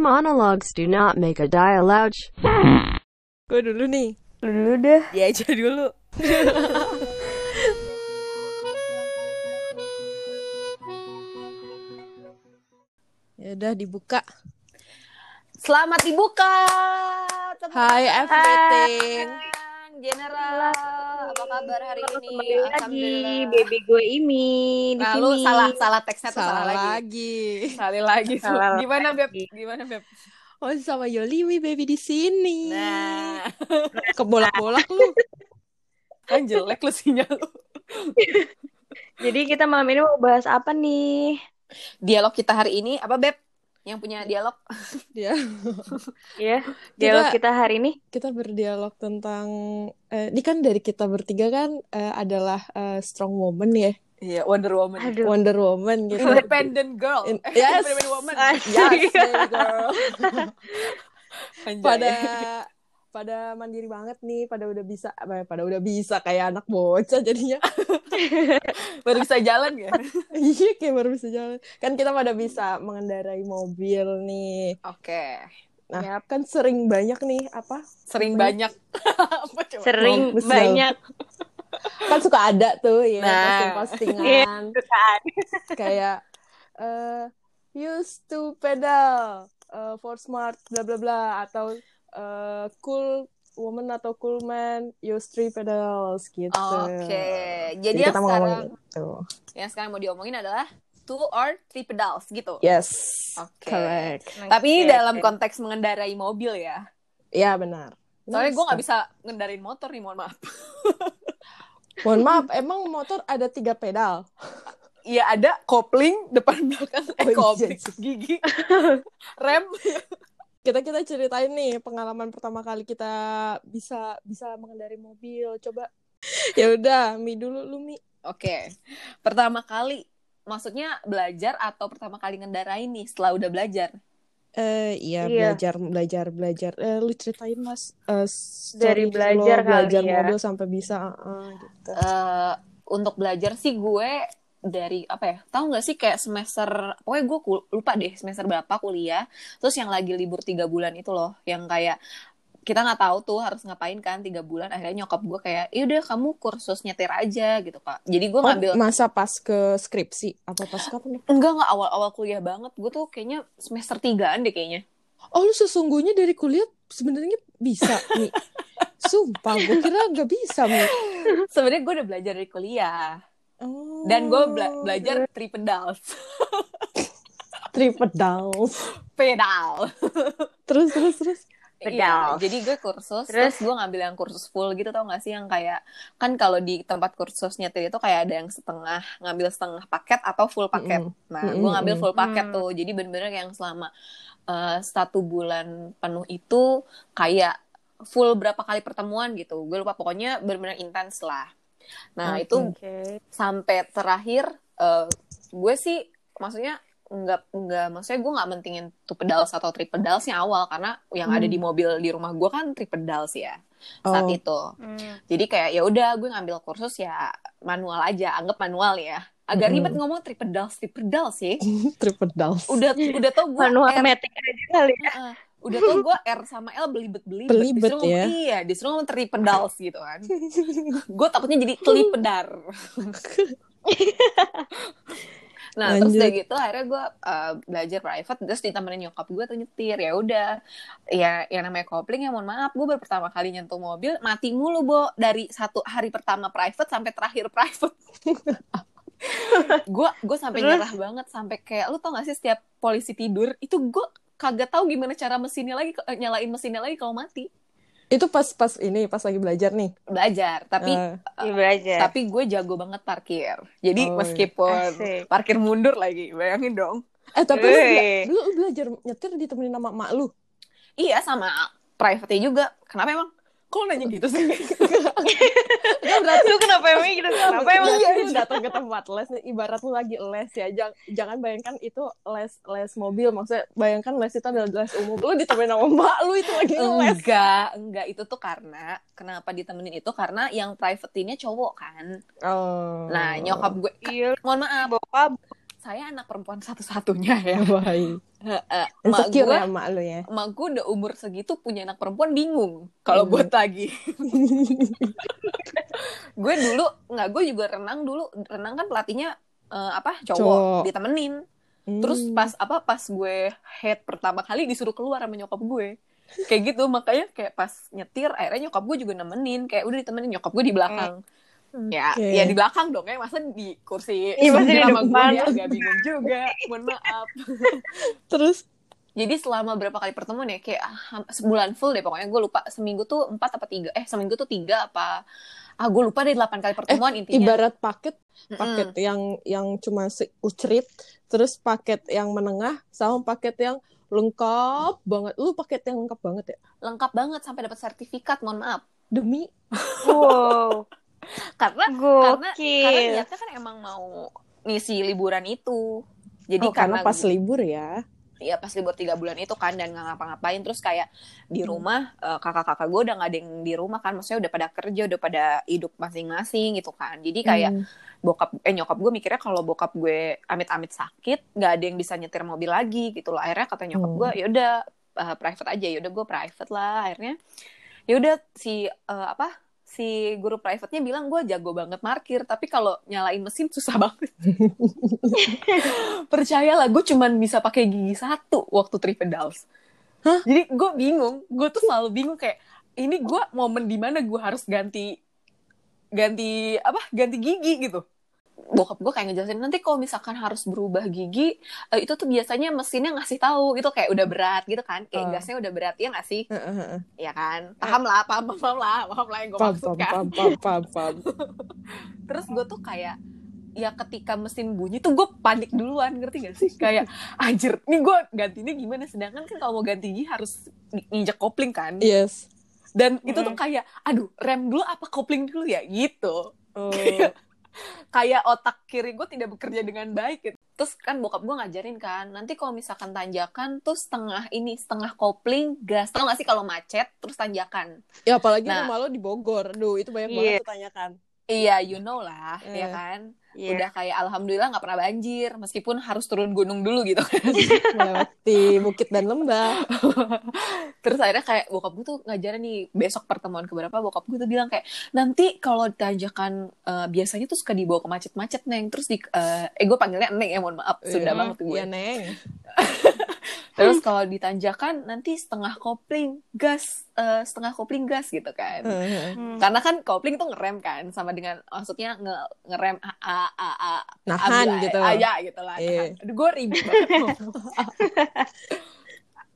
monologues do not make a dialogue. Gue dulu nih. Dulu deh. Ya aja dulu. ya udah dibuka. Selamat dibuka. Tangan. everything. General, apa kabar hari ini? Kembali lagi baby gue Imi di Nah, lu sini. salah salah teksnya tuh Salah, salah, lagi. lagi. Sekali lagi. Salah Gimana Beb? lagi. Gimana Beb? Oh sama Yoliwi baby di sini. Nah, Kebolak-bolak lu. kan jelek lu sinyal lu. Jadi kita malam ini mau bahas apa nih? Dialog kita hari ini apa Beb? Yang punya dialog? Dia Ya, dialog kita hari ini. kita berdialog tentang eh, ini kan dari kita bertiga kan eh, adalah eh, strong woman ya. Iya, Wonder Woman. Aduh. Wonder Woman gitu. Independent girl. In- Eh, yes. Independent woman. Yes, girl. Pada pada mandiri banget nih, pada udah bisa apa ya, pada udah bisa kayak anak bocah jadinya. baru bisa jalan ya? Iya, kayak baru bisa jalan. Kan kita pada bisa mengendarai mobil nih. Oke. Nah, Yap. kan sering banyak nih apa? Sering Apa banyak. Apa coba? Sering lu. banyak Kan suka ada tuh ya Nah. posting-postingan kan. kayak eh used to pedal eh, for smart bla bla bla atau eh, cool woman atau cool man use three pedals gitu. Oke. Jadi, Jadi yang kita mau sekarang ngomongin itu. yang sekarang mau diomongin adalah two or three pedals gitu. Yes. Oke. Correct. Tapi Oke, dalam konteks mengendarai mobil ya. Ya benar. Soalnya gue nggak bisa ngendarain motor nih, mohon maaf. Mohon maaf, emang motor ada tiga pedal. Iya ada kopling depan belakang, eh Oh, iya kopling gigi, rem. Kita kita ceritain nih pengalaman pertama kali kita bisa bisa mengendarai mobil. Coba. Ya udah, Mi dulu lu Mi. Oke, pertama kali, maksudnya belajar atau pertama kali ngendarain nih setelah udah belajar? Eh iya, Iya. belajar belajar belajar. Eh lu ceritain Mas eh, story Dari belajar lo belajar kali ya. mobil sampai bisa uh, uh, gitu. eh untuk belajar sih gue dari apa ya tahu nggak sih kayak semester pokoknya gue lupa deh semester berapa kuliah terus yang lagi libur tiga bulan itu loh yang kayak kita nggak tahu tuh harus ngapain kan tiga bulan akhirnya nyokap gue kayak iya kamu kursus nyetir aja gitu kak jadi gue Oh, ngambil masa pas ke skripsi apa pas kapan? nih? enggak nggak awal awal kuliah banget gue tuh kayaknya semester tigaan deh kayaknya Oh lu sesungguhnya dari kuliah sebenarnya bisa Mi. Sumpah, gue kira nggak bisa Mi. sebenarnya gue udah belajar dari kuliah Oh, dan gue bela- belajar three pedals three pedals. pedal Terus terus terus. Iya, jadi gue kursus, Terus? terus gue ngambil yang kursus full gitu tau gak sih yang kayak kan kalau di tempat kursus nyetir itu kayak ada yang setengah ngambil setengah paket atau full paket. Mm-mm. Nah, Mm-mm, gue ngambil full paket Hmm. tuh, jadi bener-bener yang selama eh, satu bulan penuh itu kayak full berapa kali pertemuan gitu. Gue lupa pokoknya bener-bener intens lah. Nah Oke. itu sampai terakhir eh, gue sih maksudnya nggak nggak maksudnya gue nggak mentingin two pedals atau three pedalsnya awal karena yang ada Hmm. di mobil di rumah gue kan three pedals ya saat Oh. itu Hmm. jadi kayak ya udah gue ngambil kursus ya manual aja anggap manual ya agak Mm-mm. ribet ngomong three pedals three pedals sih three pedals. udah udah tau gue Manual metik aja kali ya. Udah tau gue R sama L belibet belibet Belibet disuruh, ya. iya disuruh ngomong three pedals gitu kan gue takutnya jadi kelipedar Nah, terus Lanjut. udah gitu akhirnya gue uh, belajar private terus ditemenin nyokap gue tuh nyetir ya udah ya yang namanya kopling ya mohon maaf gue baru pertama kali nyentuh mobil mati mulu bo dari satu hari pertama private sampai terakhir private gue gue sampai Terus? nyerah banget sampai kayak lu tau gak sih setiap polisi tidur itu gue kagak tahu gimana cara mesinnya lagi eh, nyalain mesinnya lagi kalau mati Itu pas pas ini pas lagi belajar nih. belajar tapi Eh, Iya belajar. tapi gue jago banget parkir jadi Oh, meskipun Asik. parkir mundur lagi bayangin dong eh tapi lu, lu, lu belajar nyetir ditemenin sama emak lu. Iya sama private juga. Kenapa emang? Kok nanya gitu sih? Kan berarti Lu kenapa emang gitu? Kenapa emang? Iya, lu datang ke tempat les nih, ibarat lu lagi les ya. Jangan, jangan bayangkan itu les les mobil, maksudnya bayangkan les itu adalah les umum. Lu ditemenin sama emak lu itu lagi les. enggak, enggak itu tuh karena kenapa ditemenin itu karena yang private ini cowok kan. Oh. Nah, nyokap gue Iya, mohon maaf, bokap. Saya anak perempuan satu-satunya ya. Mak Insecure gue, ya mak lu ya. mak gue udah umur segitu punya anak perempuan bingung kalau Hmm. buat lagi. gue dulu nggak gue juga renang dulu renang kan pelatihnya eh, apa cowok, Cowok. ditemenin. Terus Hmm. pas apa pas gue head pertama kali disuruh keluar sama nyokap gue. Kayak gitu makanya kayak pas nyetir akhirnya nyokap gue juga nemenin kayak udah ditemenin nyokap gue di belakang. Ya, Oke. ya di belakang dong ya, masa di kursi Iya, masa di sebelah sama gue depan. dia agak bingung juga. Mohon maaf. Terus Jadi selama berapa kali pertemuan ya kayak ah, sebulan full deh pokoknya gue lupa seminggu tuh empat apa tiga eh seminggu tuh tiga apa ah gue lupa deh delapan kali pertemuan intinya. ibarat paket paket yang yang cuma ucerit, terus paket yang menengah sama paket yang lengkap banget. Lu paket yang lengkap banget ya? lengkap banget sampai dapat sertifikat mohon maaf Demi Wow. Karena karena karena Gokil. niatnya kan emang mau ngisi liburan itu jadi oh, karena karena pas libur ya. ya pas libur tiga bulan itu kan dan nggak ngapa-ngapain terus kayak di Hmm. rumah eh, kakak-kakak gue udah nggak ada yang di rumah kan maksudnya udah pada kerja udah pada hidup masing-masing gitu kan jadi kayak Hmm. bokap eh nyokap gue mikirnya kalau bokap gue amit-amit sakit nggak ada yang bisa nyetir mobil lagi gitu loh akhirnya kata nyokap Hmm. gue ya udah eh, private aja ya udah gue private lah akhirnya ya udah si eh, apa si guru private-nya bilang gue jago banget parkir tapi kalau nyalain mesin susah banget. Percayalah gue cuman bisa pakai gigi satu waktu three pedals Hah? jadi gue bingung gue tuh selalu bingung kayak ini gue momen di mana gue harus ganti ganti apa ganti gigi gitu bokap gue kayak ngejelasin nanti kalau misalkan harus berubah gigi eh, itu tuh biasanya mesinnya ngasih tahu gitu kayak udah berat gitu kan kayak Oh. gasnya udah berat ya nggak sih Heeh, heeh. ya kan paham lah paham paham lah paham lah yang gue Pam, maksud pam, kan pam, pam, pam, pam. terus gue tuh kayak ya ketika mesin bunyi tuh gue panik duluan ngerti gak sih kayak anjir nih gue gantinya gimana sedangkan kan kalau mau ganti gigi harus nginjek kopling kan Yes. dan itu tuh kayak aduh rem dulu apa kopling dulu ya gitu Oh. kayak otak kiri gue tidak bekerja dengan baik gitu. terus kan bokap gue ngajarin kan nanti kalau misalkan tanjakan tuh setengah ini setengah kopling gas tau gak sih kalau macet terus tanjakan Ya apalagi Nah. rumah lo di Bogor. Duh, itu banyak Iya. banget tuh tanyakan. iya you know lah Eh. ya kan Iya. udah kayak alhamdulillah nggak pernah banjir meskipun harus turun gunung dulu gitu kan Melewati bukit dan lembah. terus akhirnya kayak bokap gue tuh ngajarin nih besok pertemuan keberapa bokap gue tuh bilang kayak nanti kalau tanjakan eh, biasanya tuh suka dibawa ke macet-macet neng terus di eh, eh gue panggilnya neng ya mohon maaf sudah Iya, banget gue Iya, Neng. terus kalau ditanjakan nanti setengah kopling gas eh, setengah kopling gas gitu kan. Hmm. karena kan kopling tuh ngerem kan sama dengan maksudnya nge ngerem a a a a Nahan gitu. ah, ya gitu lah Iya. Aduh, gue ribet banget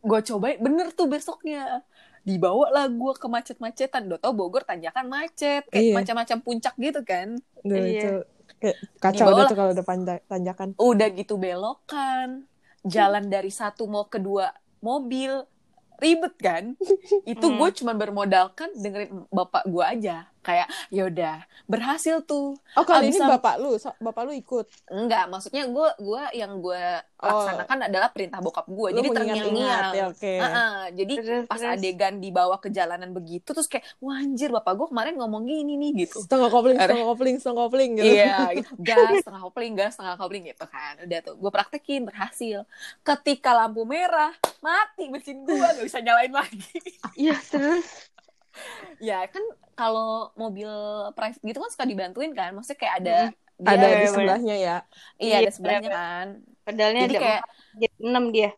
gue cobain bener tuh besoknya dibawa lah gue ke macet-macetan udah tau Bogor tanjakan macet kayak Iya. macam-macam puncak gitu kan Duh, Iya. itu kayak kacau tuh kalau udah tanjakan. udah gitu belokan jalan dari satu mau kedua mobil ribet kan itu Hmm. gue cuma bermodalkan dengerin bapak gue aja kayak yaudah berhasil tuh Oh, kali ini Abis sam- bapak lu, so- bapak lu ikut. enggak maksudnya gue gua yang gue Oh. laksanakan adalah perintah bokap gue Lu jadi terngiang-ngiang ya, oke. Heeh, jadi Terus, pas terus. adegan dibawa ke jalanan begitu terus kayak wah anjir bapak gue kemarin ngomong gini nih gitu Setengah kopling, setengah kopling, setengah kopling gitu. Iya, gitu. gas setengah kopling, gas setengah kopling gitu kan. Udah tuh, gue praktekin berhasil. Ketika lampu merah, mati mesin gue gak bisa nyalain lagi. Iya, terus. ya kan kalau mobil private gitu kan suka dibantuin kan, maksudnya kayak ada dia- Ada Iya, di iya, sebelahnya ya. iya ada Iya, sebelahnya bener. kan. Pedalnya Jadi ada kayak jadi enam dia.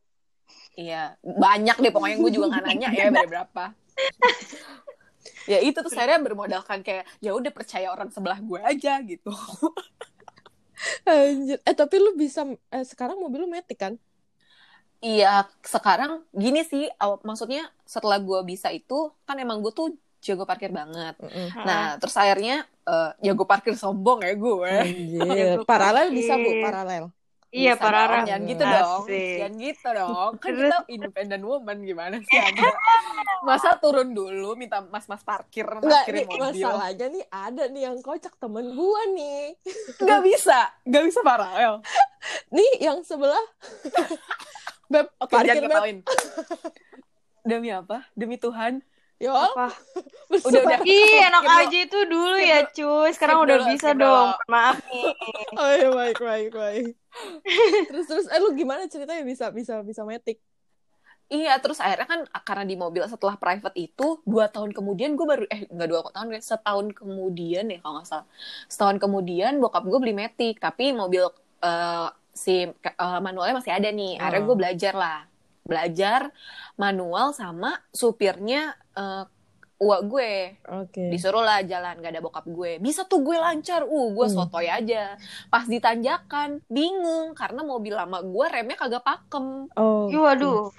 iya banyak deh pokoknya gue juga nggak nanya ya berapa. ya itu tuh saya bermodalkan kayak ya udah percaya orang sebelah gue aja gitu. Anjir. Eh, tapi lu bisa eh, sekarang mobil lu metik kan? Iya, sekarang gini sih, maksudnya setelah gue bisa itu, kan emang gue tuh jago parkir banget. Heeh. Nah, terus akhirnya eh jago parkir sombong ya gue. Anjir. Paralel bisa, Bu, Iya. paralel. Iya, dong, Jangan gitu Asik. dong. Jangan gitu dong. Kan kita independent woman gimana sih Anda? Masa turun dulu minta mas-mas parkir, Enggak, parkirin nih, mobil. masalahnya nih ada nih yang kocak temen gua nih. Gak bisa. Gak bisa paralel. Nih yang sebelah. Beb, Oke, parkir jangan Beb. Demi apa? Demi Tuhan. Apa? Udah udah. Ih, enak aja itu dulu ya, cuy. Sekarang udah bisa dong. Maaf nih. Oh iya baik baik baik. terus terus eh lu gimana ceritanya bisa bisa bisa metik? Iya, terus akhirnya kan karena di mobil setelah private itu dua tahun kemudian gue baru eh nggak dua tahun setahun kemudian ya kalau nggak salah setahun kemudian bokap gue beli metik tapi mobil eh, si eh, manualnya masih ada nih. Akhirnya Oh. gue belajar lah, belajar manual sama supirnya eh, uak gue Oke. disuruh lah jalan gak ada bokap gue bisa tuh gue lancar uh gue Hmm. sotoy aja pas ditanjakan bingung karena mobil lama gue remnya kagak pakem Oh. Ih, waduh.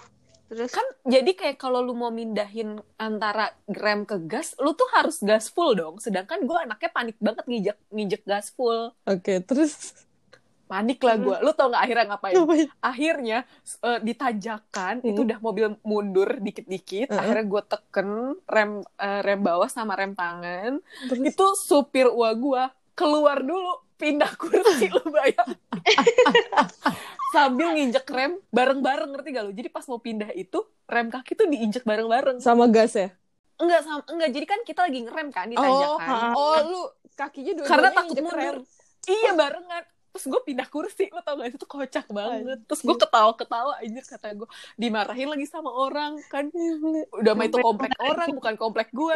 Terus kan jadi kayak kalau lu mau mindahin antara rem ke gas lu tuh harus gas full dong sedangkan gue anaknya panik banget nginjek nginjek gas full Oke, terus panik lah gue lu tau nggak akhirnya ngapain? Akhirnya eh, ditanjakan itu Hmm. udah mobil mundur dikit-dikit Heeh. akhirnya gue teken rem eh, rem bawah sama rem tangan. Terus? Itu supir uang gua keluar dulu pindah kursi lu bayang sambil nginjek rem bareng-bareng ngerti gak lu? Jadi pas mau pindah itu rem kaki tuh diinjek bareng-bareng. Sama gas ya? enggak sama enggak jadi kan kita lagi ngerem kan di Oh, tanjakan oh lu kakinya dua karena takut mundur. Iya barengan terus gue pindah kursi lo tau gak? Itu tuh kocak banget. Terus gue ketawa-ketawa anjir kata gue dimarahin lagi sama orang kan. Udah mah itu komplek orang bukan komplek gue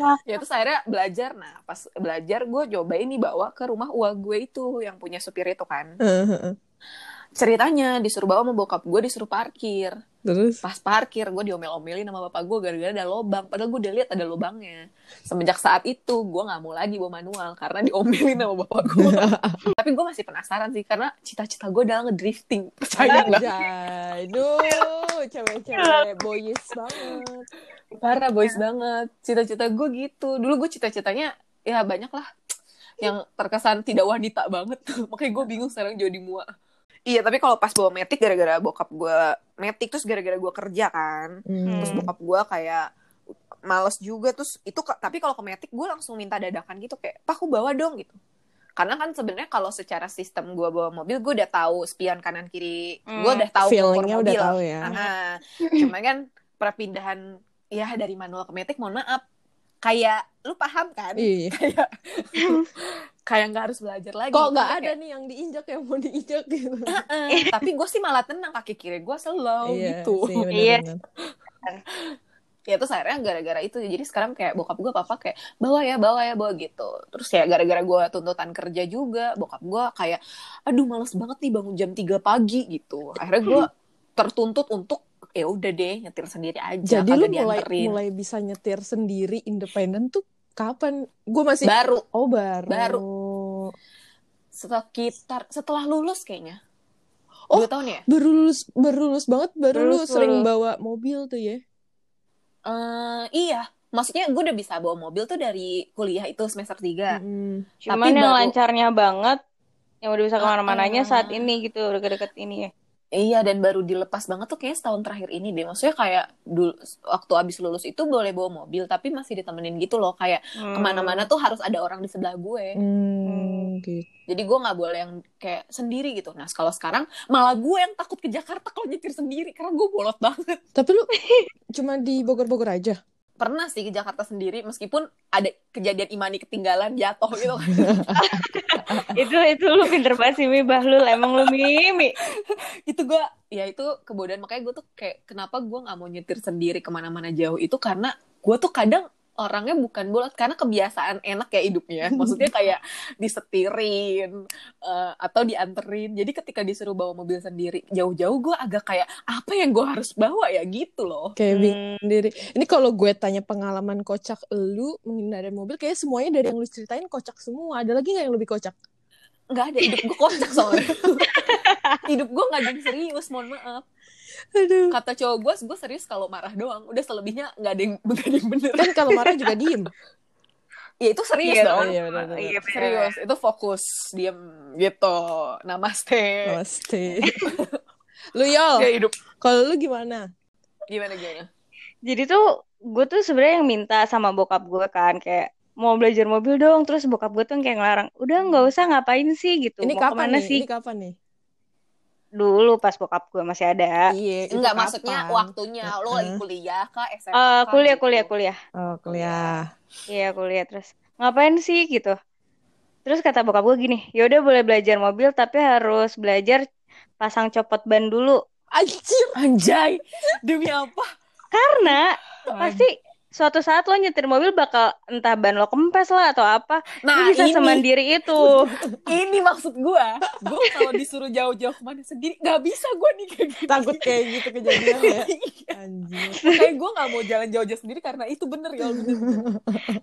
Wah. ya terus akhirnya belajar. Nah pas belajar gue cobain nih bawa ke rumah uang gue itu yang punya supir itu kan. Ceritanya disuruh bawa sama bokap gue disuruh parkir Terus? Pas parkir gue diomel-omelin sama bapak gue gara-gara ada lobang padahal gue udah lihat ada lobangnya semenjak saat itu gue nggak mau lagi bawa manual karena diomelin sama bapak gue tapi gue masih penasaran sih karena cita-cita gue adalah ngedrifting. Percaya nggak Anjay, duh, cewek-cewek boys banget. parah boys banget. Cita-cita gue gitu. Dulu gue cita-citanya ya banyak lah yang terkesan tidak wanita banget. Makanya gue bingung sekarang jadi mua iya tapi kalau pas bawa metik gara-gara bokap gue metik terus gara-gara gue kerja kan terus Hmm. bokap gue kayak males juga terus itu tapi kalau ke metik gue langsung minta dadakan gitu kayak pak aku bawa dong gitu karena kan sebenarnya kalau secara sistem gue bawa mobil gue udah tahu spion kanan kiri Hmm. gue udah tahu Feelingnya udah tahu ya. Aha. Cuman kan perpindahan ya dari manual ke metik mohon maaf kayak lu paham kan Iya. kayak kayak nggak harus belajar lagi Kok nggak Tapi ada nih yang diinjak yang mau diinjak gitu? kayak, "Eh, tapi gue sih malah tenang kaki kiri gue slow Iya gitu sih, bener, Iya. bener. ya terus akhirnya gara-gara itu jadi sekarang kayak bokap gue papa kayak bawa ya bawa ya bawa gitu terus ya gara-gara gue tuntutan kerja juga bokap gue kayak aduh males banget nih bangun jam 3 pagi gitu akhirnya gue tertuntut untuk ya udah deh nyetir sendiri aja Jadi lu mulai dianterin. mulai bisa nyetir sendiri independen tuh kapan? Gue masih baru oh baru. Baru. sekitar setelah lulus kayaknya Oh, dua tahun ya Baru lulus baru lulus banget baru lu Lulus, sering lulus. bawa mobil tuh ya. Eh, iya maksudnya gue udah bisa bawa mobil tuh dari kuliah itu semester 3 Mm. Cuman Tapi yang baru- lancarnya banget, yang udah bisa ke mana-mananya Ah. saat ini gitu, deket-deket ini ya. Iya dan baru dilepas banget tuh kayaknya setahun terakhir ini deh. Maksudnya kayak dulu waktu abis lulus itu boleh bawa mobil tapi masih ditemenin gitu loh. Kayak Hmm. ke mana-mana tuh harus ada orang di sebelah gue. Hmm, gitu. Jadi gue nggak boleh yang kayak sendiri gitu. Nah kalau sekarang malah gue yang takut ke Jakarta kalau nyetir sendiri karena gue bolot banget. Tapi lu cuma di Bogor-Bogor aja. Pernah sih ke Jakarta sendiri meskipun ada kejadian Imani ketinggalan jatuh gitu kan. itu itu lu pinter banget sih Mi Bahlul, emang lu Mimi. itu gue ya itu kebodohan makanya gue tuh kayak kenapa gue nggak mau nyetir sendiri ke mana-mana jauh itu karena gue tuh kadang orangnya bukan bolot karena kebiasaan enak ya hidupnya maksudnya kayak disetirin eh, atau dianterin jadi ketika disuruh bawa mobil sendiri jauh-jauh gue agak kayak apa yang gue harus bawa ya gitu loh Kayak Hmm. bingung sendiri. Ini kalau gue tanya pengalaman kocak lu mengendarai mobil, kayak semuanya dari yang lu ceritain kocak semua. Ada lagi nggak yang lebih kocak? nggak ada hidup gue kocak soalnya hidup gue nggak ada yang serius mohon maaf Aduh. kata cowok gue gue serius kalau marah doang udah selebihnya nggak ada yang nggak ada yang bener Kan kalau marah juga diem. ya itu serius Iya, dong iya, benar, benar. Iya, serius itu fokus diem gitu namaste Pasti. lu Yol, ya hidup kalau lu gimana? gimana gimana Jadi tuh gue tuh sebenarnya yang minta sama bokap gue kan kayak mau belajar mobil dong terus bokap gue tuh kayak ngelarang udah nggak usah ngapain sih gitu Ini mau kapan ke mana nih? sih Ini kapan nih? Dulu pas bokap gue masih ada. Iya, Enggak maksudnya kapan? waktunya lo lagi kuliah kah SMA Eh, kah, kuliah, gitu. kuliah, kuliah. Oh, kuliah. Iya kuliah terus ngapain sih gitu. Terus kata bokap gue gini, yaudah boleh belajar mobil tapi harus belajar pasang copot ban dulu. Anjir. Anjay, demi apa? Karena pasti suatu saat lo nyetir mobil bakal entah ban lo kempes lah atau apa. Nah, lo bisa ini semandiri itu. ini maksud gua. Gua kalau disuruh jauh-jauh ke mana sendiri nggak bisa gua nih kayak gitu. Takut kayak gitu kejadian ya. Anjir. Kayak gue gak mau jalan jauh-jauh sendiri karena itu bener ya bener.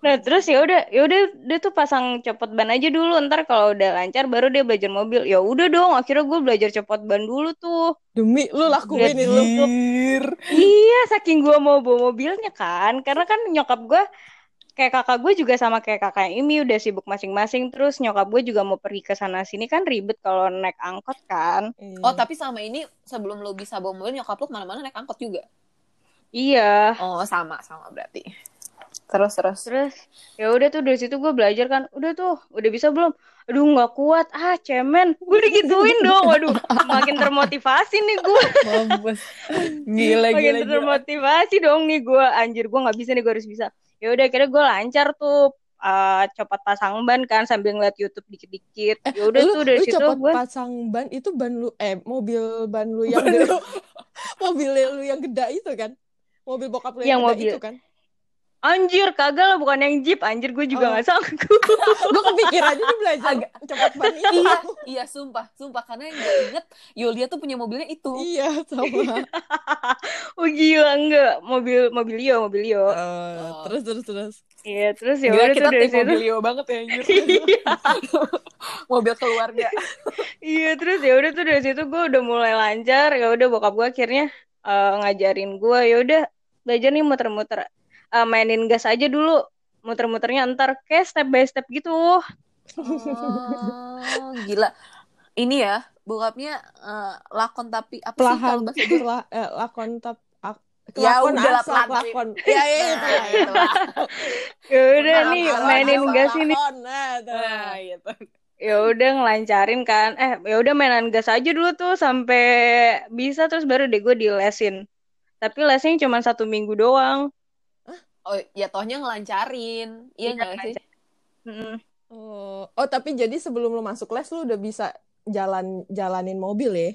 Nah terus ya udah, ya udah dia tuh pasang copot ban aja dulu. Ntar kalau udah lancar baru dia belajar mobil. Ya udah dong, akhirnya gue belajar copot ban dulu tuh. Demi lu lakuin itu. Anjir. Iya, saking gue mau bawa mobilnya kan. Karena kan nyokap gue kayak kakak gue juga sama kayak kakak Imi udah sibuk masing-masing. Terus nyokap gue juga mau pergi ke sana sini kan ribet kalau naik angkot kan. Iya. Oh tapi sama ini sebelum lo bisa bawa mobil nyokap lo ke mana-mana naik angkot juga. Iya. Oh sama sama berarti. Terus terus. Terus ya udah tuh dari situ gue belajar kan. Udah tuh, udah bisa belum? Aduh nggak kuat. Ah cemen. Gue digituin dong. Waduh, makin termotivasi nih gue. Mampus. Gila makin gila gila. termotivasi dong nih gue. Anjir gue nggak bisa nih gue harus bisa. Ya udah akhirnya gue lancar tuh. eh, copot pasang ban kan sambil ngeliat YouTube dikit-dikit. Ya udah lu, tuh dari lu situ copot gue pasang ban itu ban lu eh mobil ban lu yang Ban gede. lu. mobil lu yang gede itu kan mobil bokap lu Yang yang, gede mobil. itu kan Anjir kagak lah bukan yang jeep. Anjir gue juga Oh. nggak sanggup. Gue kepikiran aja dia belajar Agak- copot ban itu iya, iya sumpah, sumpah. Karena yang gue inget Yulia tuh punya mobilnya itu. iya sama. Oh gila enggak. Mobil Mobilio Mobilio Eh, terus terus terus. Iya terus ya udah kita tim mobilio banget ya anjir. Iya. Mobil keluarga. Iya terus ya udah tuh dari situ gue udah mulai lancar. Ya udah bokap gue akhirnya eh, ngajarin gue ya udah belajar nih muter-muter Eh, mainin gas aja dulu muter-muternya ntar kayak step by step gitu Oh, gila. Ini ya, bokapnya eh, lakon tapi apa sih pelahan kalau bahasa Inggris? perla, eh, lakon tap ak- Ya lakon udah lah, lakon ya ya itu gitu lah. ya udah nih mainin gas ini nah. Nah, gitu. ya udah ngelancarin kan eh ya udah mainan gas aja dulu tuh sampai bisa terus baru deh gue dilesin tapi lesnya cuma satu minggu doang Oh, ya tohnya ngelancarin. Iya Iya, nggak sih? Mm. oh oh tapi jadi sebelum lu masuk les lu udah bisa jalan jalanin mobil ya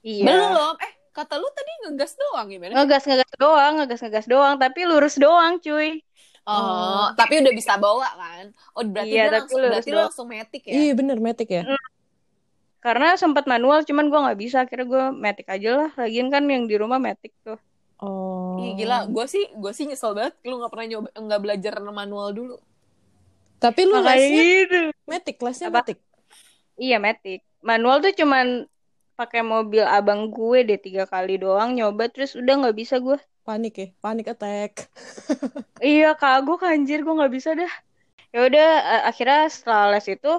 iya Belum. Eh, kata lu tadi ngegas doang gimana? ngegas ngegas doang ngegas ngegas doang tapi lurus doang cuy Oh, tapi udah bisa bawa kan? Oh, berarti Iya, dia tapi langsung berarti lu doang. langsung metik ya? iya bener metik ya karena sempat manual cuman gue nggak bisa akhirnya gue metik aja lah lagian kan yang di rumah metik tuh oh. Ih, gila, gue sih gue sih nyesel banget lu nggak pernah nyoba nggak belajar manual dulu. tapi lu lesnya gitu. metik lesnya Apa? metik? Iya metik. Manual tuh cuman pakai mobil abang gue deh tiga kali doang nyoba terus udah nggak bisa gue panik ya panik attack. Iya kagok anjir gue nggak bisa dah. Ya udah eh, akhirnya setelah les itu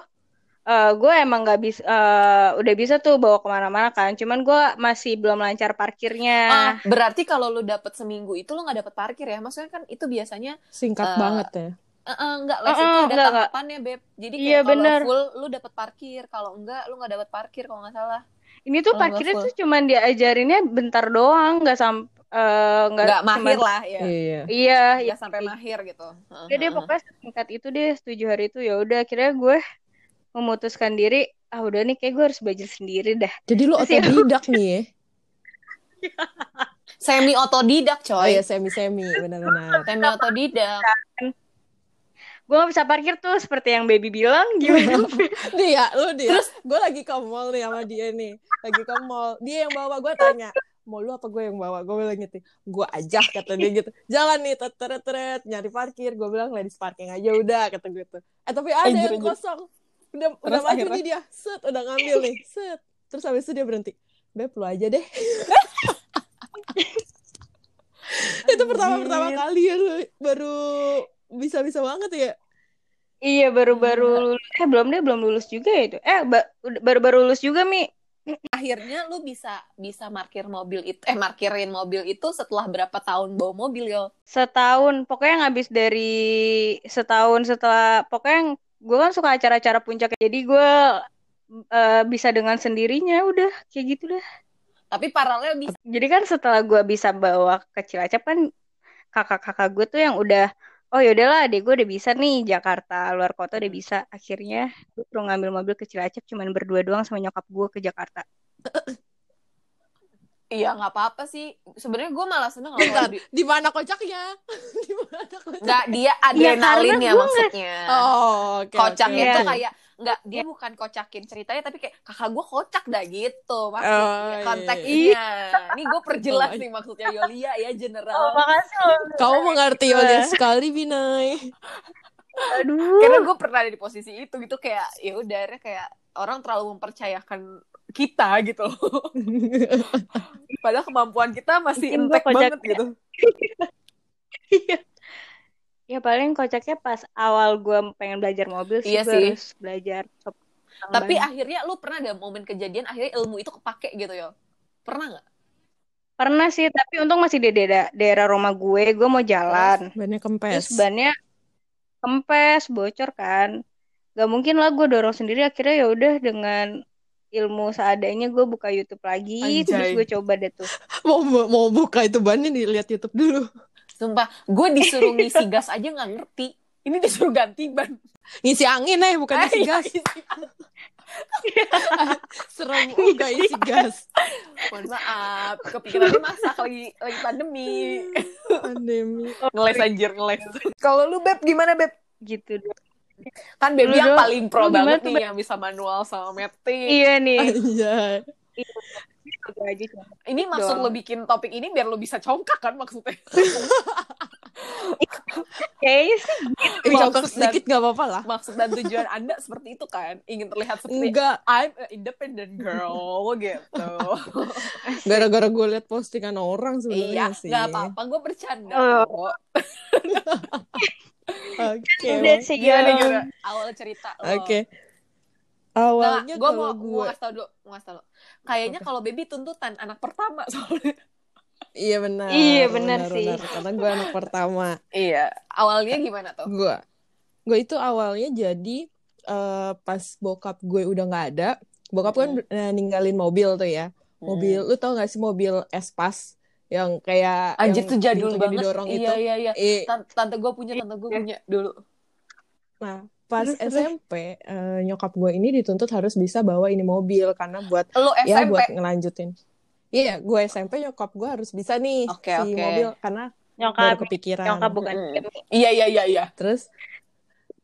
eh, gue emang nggak bisa eh, udah bisa tuh bawa ke mana-mana kan cuman gue masih belum lancar parkirnya Ah, berarti kalau lu dapet seminggu itu lu nggak dapet parkir ya? Maksudnya kan itu biasanya singkat Eh, banget ya eh, eh, nggak les Eh, itu eh, ada enggak, enggak. tahapannya beb. Jadi Iya, kayak kalau bener. full lu dapet parkir, kalau enggak lu nggak dapet parkir kalau nggak salah. ini tuh kalau nggak parkirnya tuh cuman diajarinnya bentar doang nggak sampai nggak Nggak mahir cuman- lah ya. iya iya Nggak iya sampai mahir gitu. Heeh, Udah deh heeh. pokoknya singkat itu deh tujuh hari itu ya udah akhirnya gue memutuskan diri ah udah nih kayak gue harus belajar sendiri dah. Jadi lu Terus ya otodidak nih ya? Semi otodidak oh coy. ya semi semi benar-benar. Semi otodidak. gue gak bisa parkir tuh seperti yang baby bilang gimana? Dia lu dia gue lagi ke mall nih sama dia nih. Lagi ke mall. Dia yang bawa gue tanya mau lu apa gue yang bawa? Gue bilang gitu. Gue ajak kata dia gitu. Jalan nih teret teret nyari parkir. Gue bilang ladies parking aja udah kata gue tuh. Eh tapi ada Anjir, yang kosong udah udah Terus maju akhirnya? nih dia. Set udah ngambil nih. Set. Terus habis itu dia berhenti. Beb lu aja deh. Itu pertama pertama kali ya lu. Baru bisa bisa banget ya. Iya baru-baru lulus. Eh belum deh belum lulus juga ya itu. Eh ba- udah- baru-baru lulus juga mi. Akhirnya lu bisa bisa parkir mobil itu eh parkirin mobil itu setelah berapa tahun bawa mobil yo? setahun. Pokoknya ngabis dari setahun setelah pokoknya gue kan suka acara-acara puncak jadi gue eh, bisa dengan sendirinya udah kayak gitu dah. Tapi paralel bisa. Jadi kan setelah gue bisa bawa ke Cilacap kan kakak-kakak gue tuh yang udah oh yaudahlah adek gue udah bisa nih Jakarta luar kota udah bisa akhirnya gue perlu ngambil mobil ke Cilacap cuman berdua doang sama nyokap gue ke Jakarta Iya nggak apa-apa sih. Sebenarnya gue malah seneng kalau di... di mana kocaknya? di mana kocaknya? nggak dia adrenalin ya gua maksudnya. Oh, oke. Kocaknya oke. tuh kayak nggak dia bukan kocakin ceritanya tapi kayak kakak gue kocak dah gitu maksudnya Oh, iya. konteksnya. Ini gue perjelas Oh, nih maksudnya Yolia ya general. Oh, makasih loh Kau mengerti Yolia sekali, Binay. aduh Karena gue pernah ada di posisi itu gitu kayak ya udah kayak orang terlalu mempercayakan kita gitu. Padahal kemampuan kita masih gua entek banget ya. gitu. ya paling kocaknya pas awal gue pengen belajar mobil sih Iya sih. harus belajar Tapi ban. akhirnya lu pernah ada momen kejadian akhirnya ilmu itu kepake gitu ya? Pernah nggak? pernah sih tapi untung masih di daerah daerah rumah gue gue mau jalan Bannya terus kempes. bannya kempes bocor kan gak mungkin lah gue dorong sendiri akhirnya ya udah dengan ilmu seadanya gue buka YouTube lagi terus Anjay. gue coba deh tuh Mau mau buka itu bannya dilihat YouTube dulu. Sumpah, gue disuruh ngisi gas aja nggak ngerti. Ini disuruh ganti ban. Ngisi angin eh, bukan Ah, isi iya, gas. Serem juga isi gas. Mohon maaf, kepikirannya masak lagi lagi pandemi. Pandemi. Ngeles anjir, ngeles. Kalau lu Beb gimana Beb? gitu deh Kan Beb Lu yang paling pro banget tuh, nih yang bisa manual sama matic. iya nih. Gitu aja cuma. Ini maksud Doang. lo bikin topik ini biar lo bisa congkak kan maksudnya? kayaknya sih Maksud congkak dan- sedikit gak apa-apa lah. Maksud dan tujuan Anda seperti itu kan? Ingin terlihat seperti Enggak. I'm an independent girl gitu. Gara-gara gue liat postingan orang iya, sebenarnya sih. nggak apa-apa. Gue bercanda Oh. kok. Oke. udah sih Gimana, yang gimana? Awal cerita lo. Oke. Nggak, Awalnya gue mau, kalau mau gue ngasih tau dulu, mau ngasih tau dulu. Kayaknya kalau baby tuntutan anak pertama soalnya. Iya benar. Iya, benar sih. benar. Karena gue anak pertama. Iya. Awalnya gimana tuh? Gue, gue itu awalnya jadi eh, pas bokap gue udah nggak ada, bokap kan eh, ninggalin mobil tuh ya. Mobil, lu tau gak sih mobil Espas yang kayak Anjir yang tuh jadul banget. didorong iya, itu. iya, iya. Eh, Tante, tante gue punya, tante gue punya dulu. nah, pas Terus, terus. SMP eh, nyokap gue ini dituntut harus bisa bawa ini mobil karena buat Lo ya SMP? buat ngelanjutin. Iya, gue SMP nyokap gue harus bisa nih Oke, si oke. mobil karena baru nyokap kepikiran. nyokap bukan. Iya, iya, iya, iya. Terus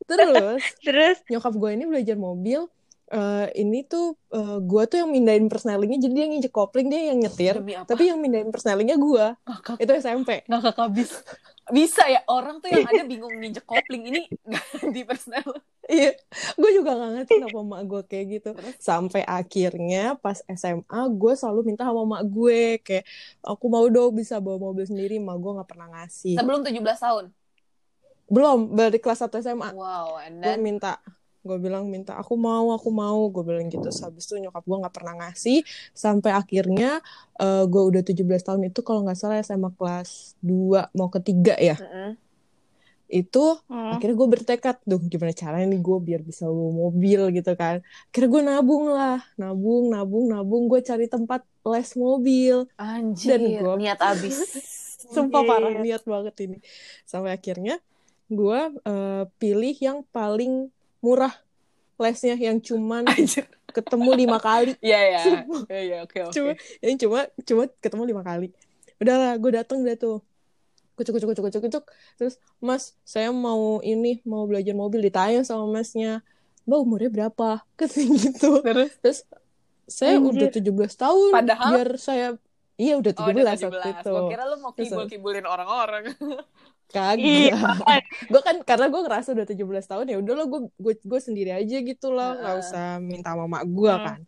terus terus nyokap gue ini belajar mobil eh, ini tuh eh, gue tuh yang mindahin persnelingnya jadi dia nginjek kopling dia yang nyetir. Tapi yang mindahin persnelingnya gue Ngakak, itu SMP ngakak habis. Bisa ya, orang tuh yang ada bingung ninjek kopling. Ini ganti personel. iya. Gue juga gak ngerti kenapa mak gue kayak gitu. Sampai akhirnya pas SMA gue selalu minta sama mak gue. Kayak aku mau dong bisa bawa mobil sendiri. Mak gue nggak pernah ngasih. Sebelum 17 tahun. belum dari kelas 1 SMA Wow, and gue then? minta gue bilang minta aku mau aku mau. Gue bilang gitu. Habis itu nyokap gue nggak pernah ngasih. Sampai akhirnya eh, gue udah 17 tahun itu kalau nggak salah SMA kelas 2 mau ketiga ya. Mm-mm. itu Hmm. akhirnya gue bertekad duh gimana caranya nih gue biar bisa bawa mobil gitu kan. Akhirnya gue nabung lah. Nabung nabung nabung. Gue cari tempat les mobil. Anjir, Dan gua- niat abis. sumpah parah niat banget ini. Sampai akhirnya gue eh, pilih yang paling murah lesnya yang cuman Anjir. ketemu lima kali Iya, iya. Iya, iya, oke, oke. cuma yang cuma cuma ketemu lima kali udahlah gue dateng deh tuh kucuk kucuk kucuk kucuk kucuk terus mas saya mau ini mau belajar mobil ditanya sama masnya mbak umurnya berapa katanya gitu Terus? terus saya udah Anjir. 17 tahun Padahal? biar saya iya udah 17, Oh, udah waktu 17. itu Gue kira lu mau kibul-kibulin orang-orang. kagak. Gue kan karena gue ngerasa udah 17 tahun ya udahlah gue gue gue sendiri aja gitu loh. Nggak Heeh. usah minta mama gue Hmm. kan.